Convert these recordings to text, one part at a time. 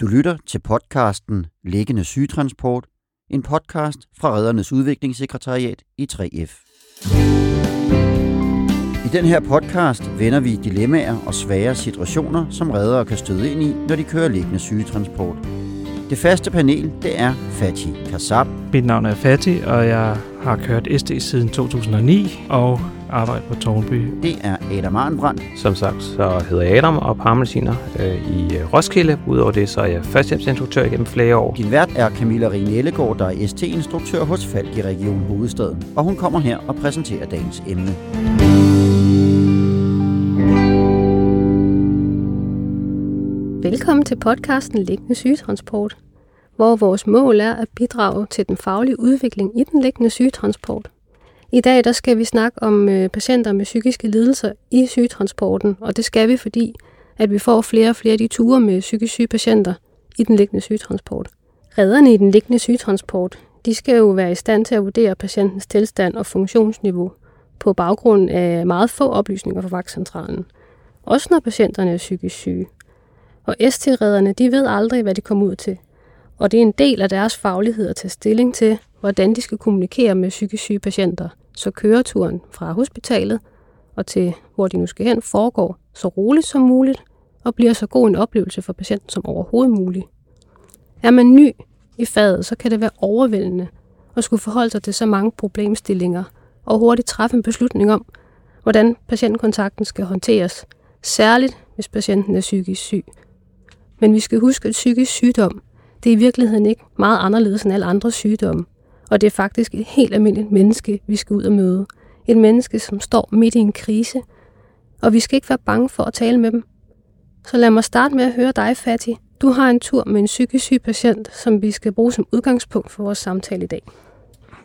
Du lytter til podcasten Liggende sygetransport, en podcast fra Reddernes Udviklingssekretariat i 3F. I den her podcast vender vi dilemmaer og svære situationer, som reddere kan støde ind i, når de kører liggende sygetransport. Det faste panel, det er Fatih Kassab. Mit navn er Fatih, og jeg har kørt SD siden 2009 og arbejdet på Tornby. Det er Adam Arnbrandt. Som sagt, så hedder jeg Adam og parmelsiner øh, i øh, Roskilde. Udover det, så er jeg førstehjælpsinstruktør igennem flere år. Din vært er Camilla Rine Ellegaard, der er ST-instruktør hos Falk i Region Hovedstaden. Og hun kommer her og præsenterer dagens emne. Velkommen til podcasten Liggende sygetransport, hvor vores mål er at bidrage til den faglige udvikling i den liggende sygetransport. I dag der skal vi snakke om øh, patienter med psykiske lidelser i sygetransporten, og det skal vi, fordi at vi får flere og flere af de ture med psykisk syge patienter i den liggende sygetransport. Redderne i den liggende sygetransport, de skal jo være i stand til at vurdere patientens tilstand og funktionsniveau på baggrund af meget få oplysninger fra vagtcentralen. Også når patienterne er psykisk syge. Og ST-redderne, de ved aldrig, hvad de kommer ud til. Og det er en del af deres faglighed at tage stilling til, hvordan de skal kommunikere med psykisk syge patienter, så køreturen fra hospitalet og til, hvor de nu skal hen, foregår så roligt som muligt og bliver så god en oplevelse for patienten som overhovedet muligt. Er man ny i faget, så kan det være overvældende at skulle forholde sig til så mange problemstillinger og hurtigt træffe en beslutning om, hvordan patientkontakten skal håndteres, særligt hvis patienten er psykisk syg. Men vi skal huske, at psykisk sygdom, det er i virkeligheden ikke meget anderledes end alle andre sygdomme. Og det er faktisk et helt almindeligt menneske, vi skal ud og møde. Et menneske, som står midt i en krise. Og vi skal ikke være bange for at tale med dem. Så lad mig starte med at høre dig, Fatih. Du har en tur med en psykisk syg patient, som vi skal bruge som udgangspunkt for vores samtale i dag.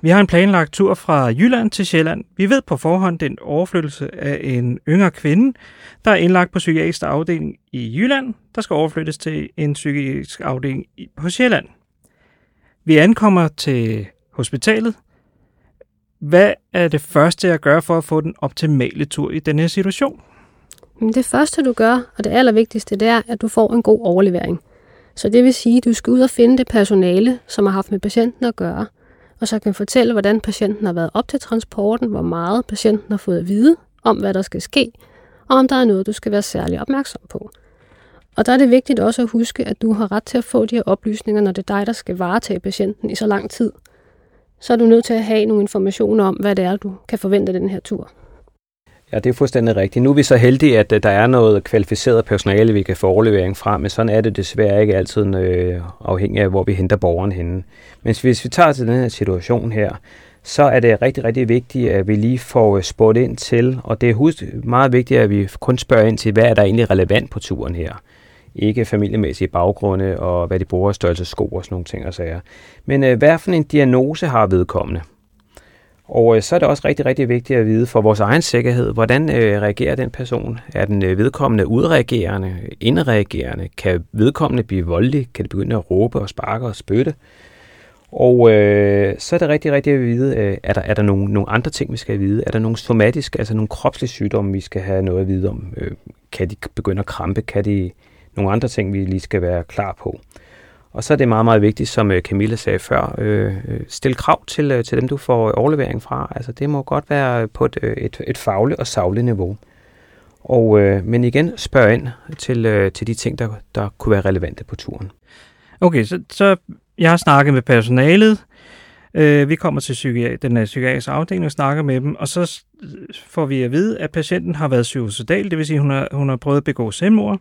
Vi har en planlagt tur fra Jylland til Sjælland. Vi ved på forhånd, den overflyttelse af en yngre kvinde, der er indlagt på psykiatrisk afdeling i Jylland, der skal overflyttes til en psykiatrisk afdeling på Sjælland. Vi ankommer til hospitalet. Hvad er det første, jeg gør for at få den optimale tur i denne situation? Det første, du gør, og det allervigtigste, det er, at du får en god overlevering. Så det vil sige, at du skal ud og finde det personale, som har haft med patienten at gøre, og så kan fortælle, hvordan patienten har været op til transporten, hvor meget patienten har fået at vide om, hvad der skal ske, og om der er noget, du skal være særlig opmærksom på. Og der er det vigtigt også at huske, at du har ret til at få de her oplysninger, når det er dig, der skal varetage patienten i så lang tid. Så er du nødt til at have nogle informationer om, hvad det er, du kan forvente den her tur. Ja, det er fuldstændig rigtigt. Nu er vi så heldige, at øh, der er noget kvalificeret personale, vi kan få overlevering fra, men sådan er det desværre ikke altid øh, afhængig af, hvor vi henter borgeren henne. Men hvis vi tager til den her situation her, så er det rigtig, rigtig vigtigt, at vi lige får øh, spurgt ind til, og det er meget vigtigt, at vi kun spørger ind til, hvad er der egentlig relevant på turen her. Ikke familiemæssige baggrunde og hvad de bruger størrelse sko og sådan nogle ting og sager. Men øh, hvad for en diagnose har vedkommende? Og øh, så er det også rigtig, rigtig vigtigt at vide for vores egen sikkerhed, hvordan øh, reagerer den person? Er den øh, vedkommende udreagerende, indreagerende? Kan vedkommende blive voldelig? Kan det begynde at råbe og sparke og spytte? Og øh, så er det rigtig, rigtig at vide, øh, er der, er der nogle, nogle andre ting, vi skal vide? Er der nogle somatiske, altså nogle kropslige sygdomme, vi skal have noget at vide om? Øh, kan de begynde at krampe? Kan de nogle andre ting, vi lige skal være klar på? Og så er det meget, meget vigtigt, som øh, Camilla sagde før, øh, øh, stille krav til, øh, til dem, du får øh, overlevering fra. Altså det må godt være på et, et, et fagligt og savligt niveau. Og, øh, men igen, spørg ind til, øh, til de ting, der, der kunne være relevante på turen. Okay, så, så jeg har snakket med personalet. Øh, vi kommer til psykiat- den øh, psykiatriske afdeling og snakker med dem, og så får vi at vide, at patienten har været suicidal, det vil sige, at hun har, hun har prøvet at begå selvmord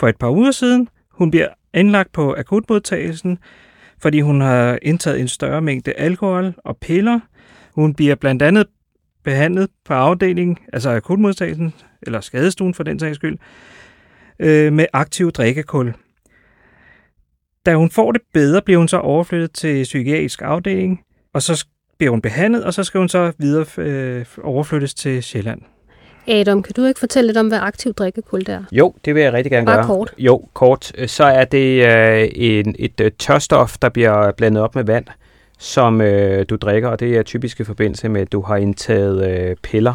for et par uger siden. Hun bliver indlagt på akutmodtagelsen, fordi hun har indtaget en større mængde alkohol og piller. Hun bliver blandt andet behandlet på afdelingen, altså akutmodtagelsen, eller skadestuen for den sags skyld, øh, med aktiv drikkekul. Da hun får det bedre, bliver hun så overflyttet til psykiatrisk afdeling, og så bliver hun behandlet, og så skal hun så videre øh, overflyttes til Sjælland. Adam, kan du ikke fortælle lidt om, hvad aktiv drikkekul det er? Jo, det vil jeg rigtig gerne Bare gøre. kort. Jo, kort. Så er det øh, en, et øh, tørstof, der bliver blandet op med vand, som øh, du drikker, og det er typisk i forbindelse med, at du har indtaget øh, piller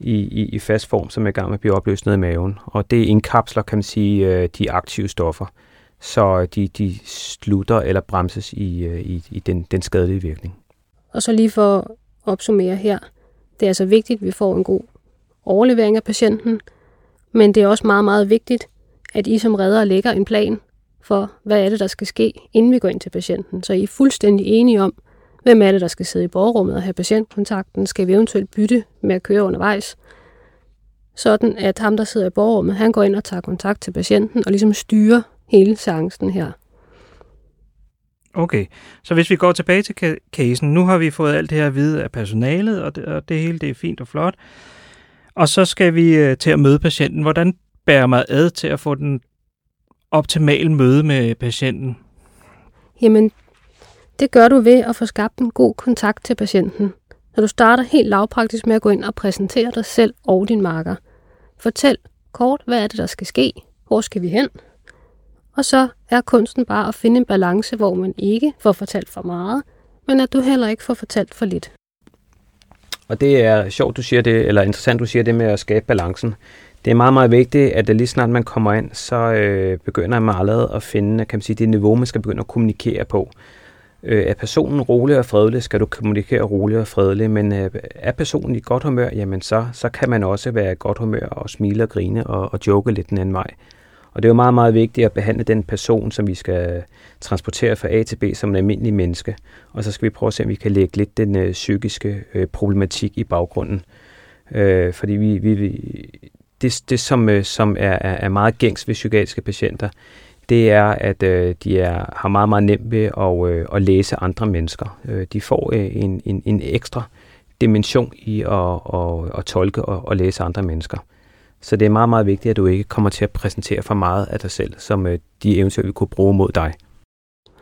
i, i, i fast form, som er i gang med at blive opløst ned i maven. Og det indkapsler, kan man sige, øh, de aktive stoffer. så de, de slutter eller bremses i, øh, i, i den, den skadelige virkning. Og så lige for at opsummere her, det er altså vigtigt, at vi får en god overlevering af patienten, men det er også meget, meget vigtigt, at I som redder lægger en plan for, hvad er det, der skal ske, inden vi går ind til patienten. Så I er fuldstændig enige om, hvem er det, der skal sidde i borgerrummet og have patientkontakten. Skal vi eventuelt bytte med at køre undervejs? Sådan at ham, der sidder i borgerrummet, han går ind og tager kontakt til patienten og ligesom styrer hele seancen her. Okay, så hvis vi går tilbage til casen, nu har vi fået alt det her at vide af personalet, og det, og det hele det er fint og flot. Og så skal vi øh, til at møde patienten. Hvordan bærer mig ad til at få den optimale møde med patienten? Jamen, det gør du ved at få skabt en god kontakt til patienten. Når du starter helt lavpraktisk med at gå ind og præsentere dig selv og din marker. Fortæl kort, hvad er det, der skal ske? Hvor skal vi hen? Og så er kunsten bare at finde en balance, hvor man ikke får fortalt for meget, men at du heller ikke får fortalt for lidt. Og det er sjovt, du siger det, eller interessant, du siger det med at skabe balancen. Det er meget, meget vigtigt, at lige snart man kommer ind, så øh, begynder man allerede at finde kan man sige, det niveau, man skal begynde at kommunikere på. Øh, er personen rolig og fredelig, skal du kommunikere rolig og fredelig, men øh, er personen i godt humør, jamen så, så kan man også være i godt humør og smile og grine og, og joke lidt den anden vej. Og det er jo meget, meget vigtigt at behandle den person, som vi skal transportere fra A til B som en almindelig menneske. Og så skal vi prøve at se, om vi kan lægge lidt den øh, psykiske øh, problematik i baggrunden. Øh, fordi vi, vi, det, det som, øh, som er, er meget gængs ved psykiatriske patienter, det er, at øh, de er, har meget, meget nemt ved at, øh, at læse andre mennesker. Øh, de får øh, en, en, en ekstra dimension i at, at, at tolke og at læse andre mennesker. Så det er meget, meget vigtigt, at du ikke kommer til at præsentere for meget af dig selv, som øh, de eventuelt vil kunne bruge mod dig.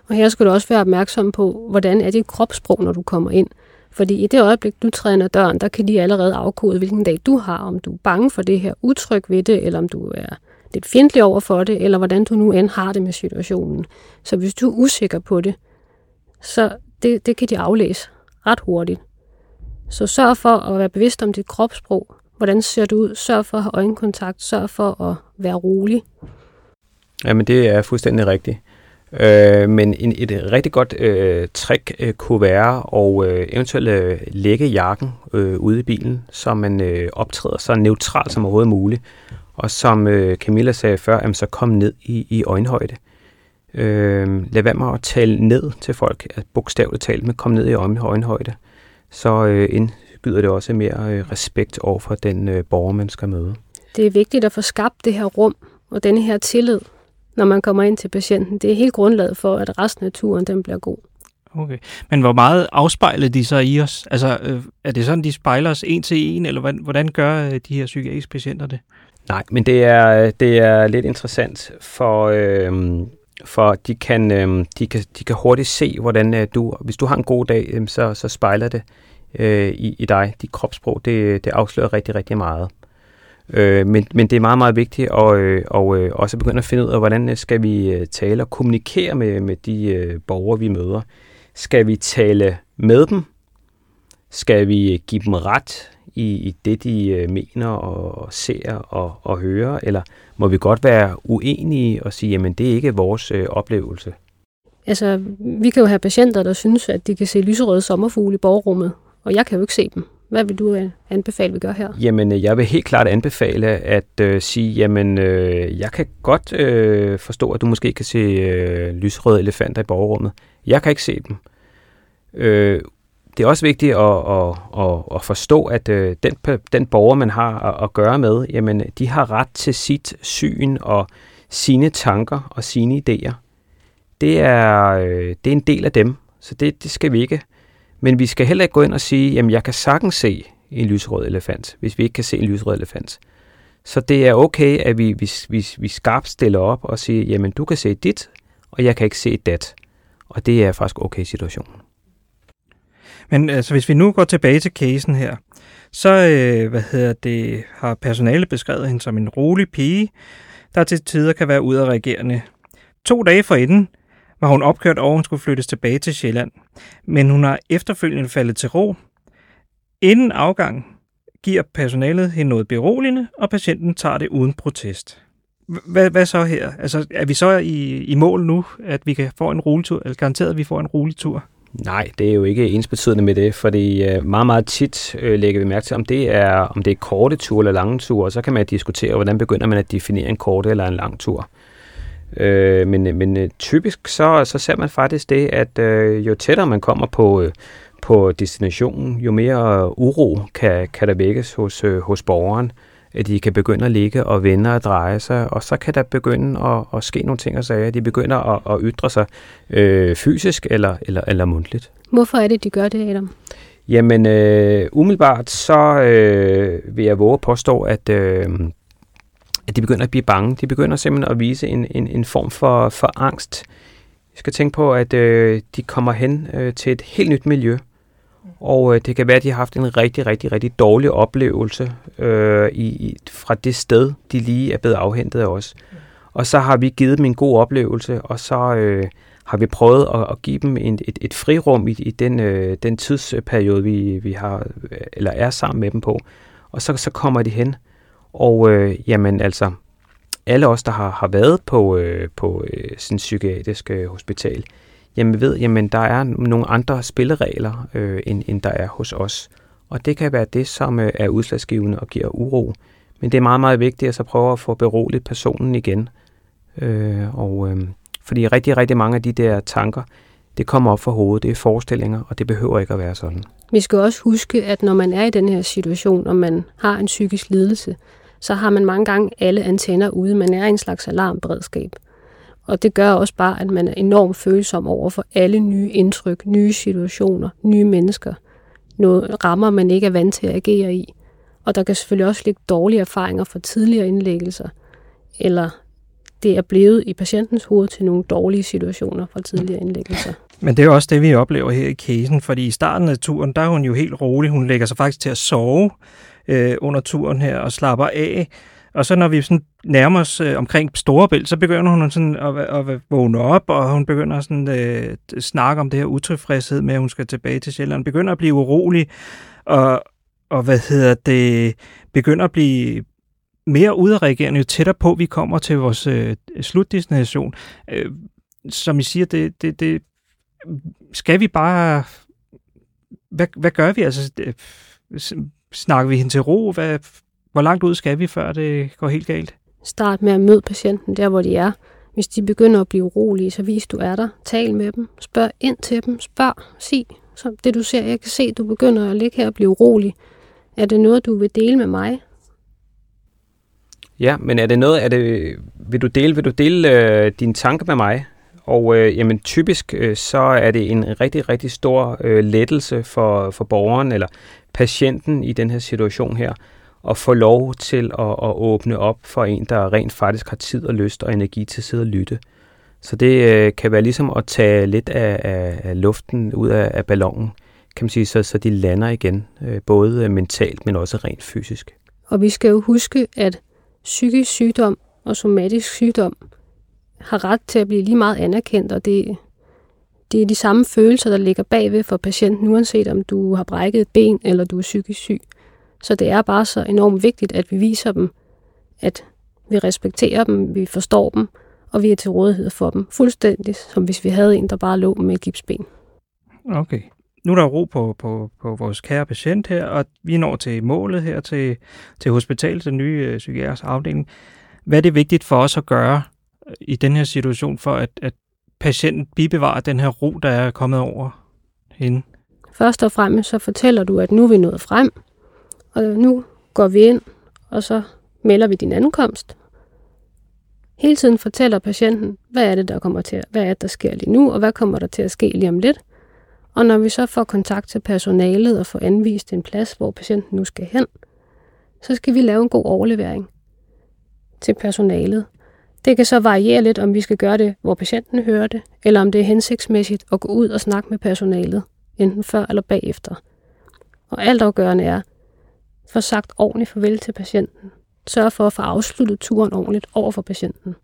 Og her skal du også være opmærksom på, hvordan er dit kropssprog, når du kommer ind. Fordi i det øjeblik, du træder ind ad døren, der kan de allerede afkode, hvilken dag du har, om du er bange for det her, utryg ved det, eller om du er lidt fjendtlig over for det, eller hvordan du nu end har det med situationen. Så hvis du er usikker på det, så det, det kan de aflæse ret hurtigt. Så sørg for at være bevidst om dit kropssprog. Hvordan ser du ud? Sørg for at have øjenkontakt. Sørg for at være rolig. Jamen, det er fuldstændig rigtigt. Øh, men en, et rigtig godt øh, trick øh, kunne være at øh, eventuelt øh, lægge jakken øh, ude i bilen, så man øh, optræder så neutralt som overhovedet muligt. Og som øh, Camilla sagde før, jamen, så kom ned i, i øjenhøjde. Øh, lad være med at tale ned til folk, at bogstaveligt talt, men kom ned i øjenhøjde. Så øh, indgyder det også mere øh, respekt over for den øh, borger, man skal møde. Det er vigtigt at få skabt det her rum og denne her tillid når man kommer ind til patienten. Det er helt grundlaget for, at resten af turen den bliver god. Okay. Men hvor meget afspejler de så i os? Altså, øh, er det sådan, de spejler os en til en, eller hvordan, hvordan gør øh, de her psykiatriske patienter det? Nej, men det er, det er lidt interessant, for, øh, for de, kan, øh, de, kan, de kan hurtigt se, hvordan øh, du, hvis du har en god dag, øh, så, så spejler det øh, i, i dig. Dit kropssprog, det, det afslører rigtig, rigtig meget. Øh, men, men det er meget, meget vigtigt at øh, og, øh, også begynde at finde ud af, hvordan øh, skal vi øh, tale og kommunikere med, med de øh, borgere, vi møder. Skal vi tale med dem? Skal vi øh, give dem ret i, i det, de øh, mener og ser og, og hører? Eller må vi godt være uenige og sige, jamen det er ikke vores øh, oplevelse? Altså, vi kan jo have patienter, der synes, at de kan se lyserøde sommerfugle i borgerrummet, og jeg kan jo ikke se dem. Hvad vil du øh, anbefale, vi gør her? Jamen, øh, jeg vil helt klart anbefale at øh, sige, jamen, øh, jeg kan godt øh, forstå, at du måske kan se øh, lysrøde elefanter i borgerrummet. Jeg kan ikke se dem. Øh, det er også vigtigt at, at, at, at forstå, at øh, den, den borger, man har at, at gøre med, jamen, de har ret til sit syn og sine tanker og sine idéer. Det er, øh, det er en del af dem, så det, det skal vi ikke men vi skal heller ikke gå ind og sige, jamen jeg kan sagtens se en lyserød elefant, hvis vi ikke kan se en lyserød elefant. Så det er okay, at vi, vi, vi, vi skarpt stiller op og siger, jamen du kan se dit, og jeg kan ikke se dat. Og det er faktisk okay situationen. Men altså, hvis vi nu går tilbage til casen her, så øh, hvad hedder det, har personale beskrevet hende som en rolig pige, der til tider kan være udadreagerende. To dage forinden var hun opkørt over, hun skulle flyttes tilbage til Sjælland. Men hun har efterfølgende faldet til ro. Inden afgang giver personalet hende noget beroligende, og patienten tager det uden protest. hvad, hvad så her? Altså, er vi så i, i mål nu, at vi kan få en rolig eller garanteret, at vi får en rolig tur? Nej, det er jo ikke ensbetydende med det, fordi øh, meget, meget tit øh, lægger vi mærke til, om det er om det er korte ture eller lange ture, og så kan man diskutere, hvordan begynder man at definere en kort eller en lang tur. Øh, men men øh, typisk så, så ser man faktisk det, at øh, jo tættere man kommer på, øh, på destinationen, jo mere uro kan, kan der vækkes hos, øh, hos borgeren at de kan begynde at ligge og vende og dreje sig, og så kan der begynde at, at ske nogle ting og sager. De begynder at, at ytre sig øh, fysisk eller, eller, eller mundtligt. Hvorfor er det, de gør det, Adam? Jamen, øh, umiddelbart så øh, vil jeg våge at påstå, at, øh, at de begynder at blive bange. De begynder simpelthen at vise en, en, en form for, for angst. Jeg skal tænke på, at øh, de kommer hen øh, til et helt nyt miljø. Og øh, det kan være, at de har haft en rigtig, rigtig, rigtig dårlig oplevelse øh, i, i, fra det sted, de lige er blevet afhentet af os. Og så har vi givet dem en god oplevelse, og så øh, har vi prøvet at, at give dem en, et, et frirum i, i den, øh, den tidsperiode, vi, vi har eller er sammen med dem på. Og så, så kommer de hen, og øh, jamen altså, alle os, der har, har været på, øh, på øh, sådan psykiatrisk øh, hospital, jamen ved, jamen der er nogle andre spilleregler, øh, end, end der er hos os. Og det kan være det, som øh, er udslagsgivende og giver uro. Men det er meget, meget vigtigt at så prøve at få beroliget personen igen. Øh, og, øh, fordi rigtig, rigtig mange af de der tanker, det kommer op for hovedet, det er forestillinger, og det behøver ikke at være sådan. Vi skal også huske, at når man er i den her situation, og man har en psykisk lidelse, så har man mange gange alle antenner ude. Man er i en slags alarmberedskab. Og det gør også bare, at man er enormt følsom over for alle nye indtryk, nye situationer, nye mennesker. Noget rammer, man ikke er vant til at agere i. Og der kan selvfølgelig også ligge dårlige erfaringer fra tidligere indlæggelser, eller det er blevet i patientens hoved til nogle dårlige situationer fra tidligere indlæggelser. Men det er også det, vi oplever her i casen, fordi i starten af turen, der er hun jo helt rolig. Hun lægger sig faktisk til at sove øh, under turen her og slapper af. Og så når vi sådan nærmer os øh, omkring Storebælt, så begynder hun sådan at, at, vågne op, og hun begynder sådan øh, at snakke om det her utilfredshed med, at hun skal tilbage til Sjælland. Begynder at blive urolig, og, og hvad hedder det, begynder at blive mere udadreagerende, jo tættere på vi kommer til vores øh, slutdestination. Øh, som I siger, det, det, det skal vi bare... Hvad, hvad gør vi? Altså, øh, det, snakker vi hende til ro? Hvad, hvor langt ud skal vi, før det går helt galt? Start med at møde patienten der, hvor de er. Hvis de begynder at blive urolige, så vis du er der. Tal med dem. Spørg ind til dem. Spørg. Sig. Så det du ser, jeg kan se, du begynder at ligge her og blive urolig. Er det noget, du vil dele med mig? Ja, men er det noget, er det, vil du dele, vil du dele øh, dine tanker med mig? Og øh, jamen, typisk øh, så er det en rigtig, rigtig stor øh, lettelse for, for borgeren eller patienten i den her situation her, at få lov til at, at åbne op for en, der rent faktisk har tid og lyst og energi til at sidde og lytte. Så det øh, kan være ligesom at tage lidt af, af, af luften ud af, af ballonen, kan man sige, så, så de lander igen, øh, både mentalt, men også rent fysisk. Og vi skal jo huske, at psykisk sygdom og somatisk sygdom har ret til at blive lige meget anerkendt, og det, det er de samme følelser, der ligger bagved for patienten, uanset om du har brækket et ben eller du er psykisk syg. Så det er bare så enormt vigtigt, at vi viser dem, at vi respekterer dem, vi forstår dem, og vi er til rådighed for dem. Fuldstændig som hvis vi havde en, der bare lå med et gipsben. Okay. Nu er der ro på, på, på vores kære patient her, og vi når til målet her til, til hospitalet, den nye øh, psykiatriske afdeling. Hvad er det vigtigt for os at gøre øh, i den her situation, for at, at patienten bibevarer den her ro, der er kommet over hende? Først og fremmest så fortæller du, at nu er vi nået frem, og nu går vi ind, og så melder vi din ankomst. Hele tiden fortæller patienten, hvad er det, der kommer til, hvad er det, der sker lige nu, og hvad kommer der til at ske lige om lidt. Og når vi så får kontakt til personalet og får anvist en plads, hvor patienten nu skal hen, så skal vi lave en god overlevering til personalet. Det kan så variere lidt, om vi skal gøre det, hvor patienten hører det, eller om det er hensigtsmæssigt at gå ud og snakke med personalet, enten før eller bagefter. Og alt afgørende er, få sagt ordentligt farvel til patienten. Sørg for at få afsluttet turen ordentligt over for patienten.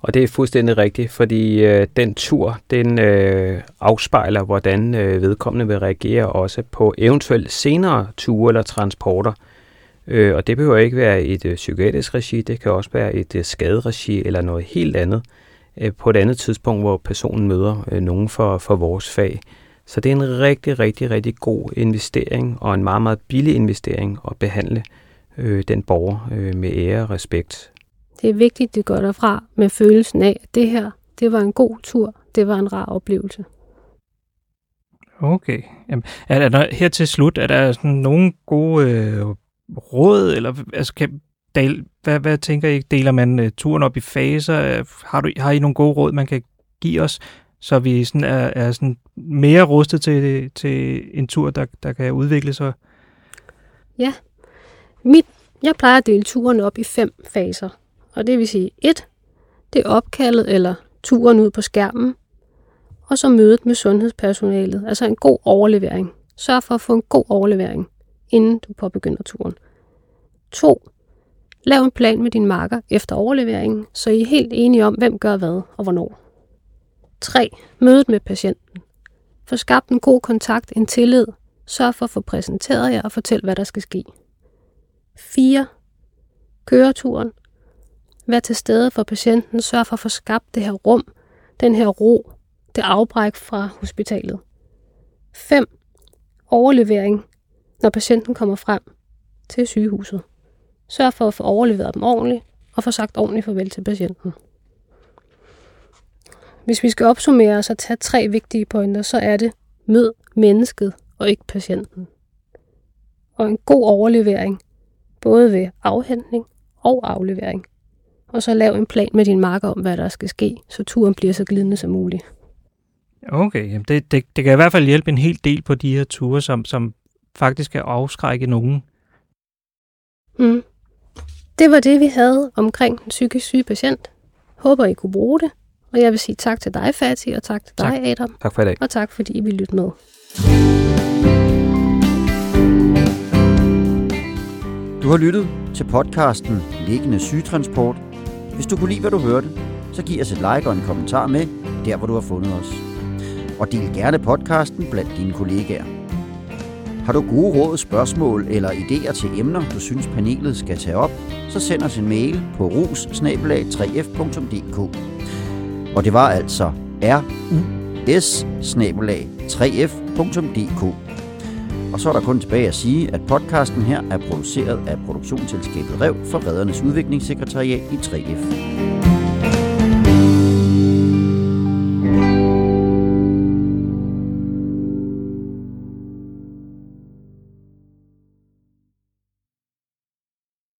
Og det er fuldstændig rigtigt, fordi øh, den tur, den øh, afspejler, hvordan øh, vedkommende vil reagere også på eventuelt senere ture eller transporter. Øh, og det behøver ikke være et øh, psykiatrisk regi, det kan også være et øh, skaderegi eller noget helt andet øh, på et andet tidspunkt, hvor personen møder øh, nogen for, for vores fag. Så det er en rigtig, rigtig, rigtig god investering og en meget, meget billig investering at behandle øh, den borger øh, med ære og respekt. Det er vigtigt, at det går derfra med følelsen af, at det her, det var en god tur, det var en rar oplevelse. Okay. Jamen, er, er der her til slut, er der sådan nogle gode øh, råd, eller altså, kan, del, hvad, hvad tænker I? Deler man uh, turen op i faser? Har, du, har I nogle gode råd, man kan give os, så vi sådan er, er sådan mere rustet til, til en tur, der, der kan udvikle sig? Ja. Mit, jeg plejer at dele turen op i fem faser. Og det vil sige, et, det er opkaldet eller turen ud på skærmen, og så mødet med sundhedspersonalet, altså en god overlevering. Sørg for at få en god overlevering, inden du påbegynder turen. 2. Lav en plan med din marker efter overleveringen, så I er helt enige om, hvem gør hvad og hvornår. 3. Mødet med patienten. Få skabt en god kontakt, en tillid. Sørg for at få præsenteret jer og fortæl, hvad der skal ske. 4. Køreturen. Vær til stede for patienten. Sørg for at få skabt det her rum, den her ro, det afbræk fra hospitalet. 5. Overlevering, når patienten kommer frem til sygehuset. Sørg for at få overleveret dem ordentligt og få sagt ordentligt farvel til patienten. Hvis vi skal opsummere og så tage tre vigtige pointer, så er det mød mennesket og ikke patienten. Og en god overlevering, både ved afhentning og aflevering. Og så lav en plan med din marker om, hvad der skal ske, så turen bliver så glidende som muligt. Okay, jamen det, det, det kan i hvert fald hjælpe en hel del på de her ture, som, som faktisk kan afskrække nogen. Mm. Det var det, vi havde omkring den psykisk syge patient. Håber, I kunne bruge det. Og jeg vil sige tak til dig, Fatih, og tak til tak. dig, Adam. Tak for i dag. Og tak, fordi I vil lytte med. Du har lyttet til podcasten Liggende Sygetransport. Hvis du kunne lide, hvad du hørte, så giv os et like og en kommentar med, der hvor du har fundet os. Og del gerne podcasten blandt dine kollegaer. Har du gode råd, spørgsmål eller idéer til emner, du synes panelet skal tage op, så send os en mail på rus 3f.dk. Og det var altså rus 3f.dk. Og så er der kun tilbage at sige, at podcasten her er produceret af produktionsselskabet Rev for Redernes Udviklingssekretariat i 3F.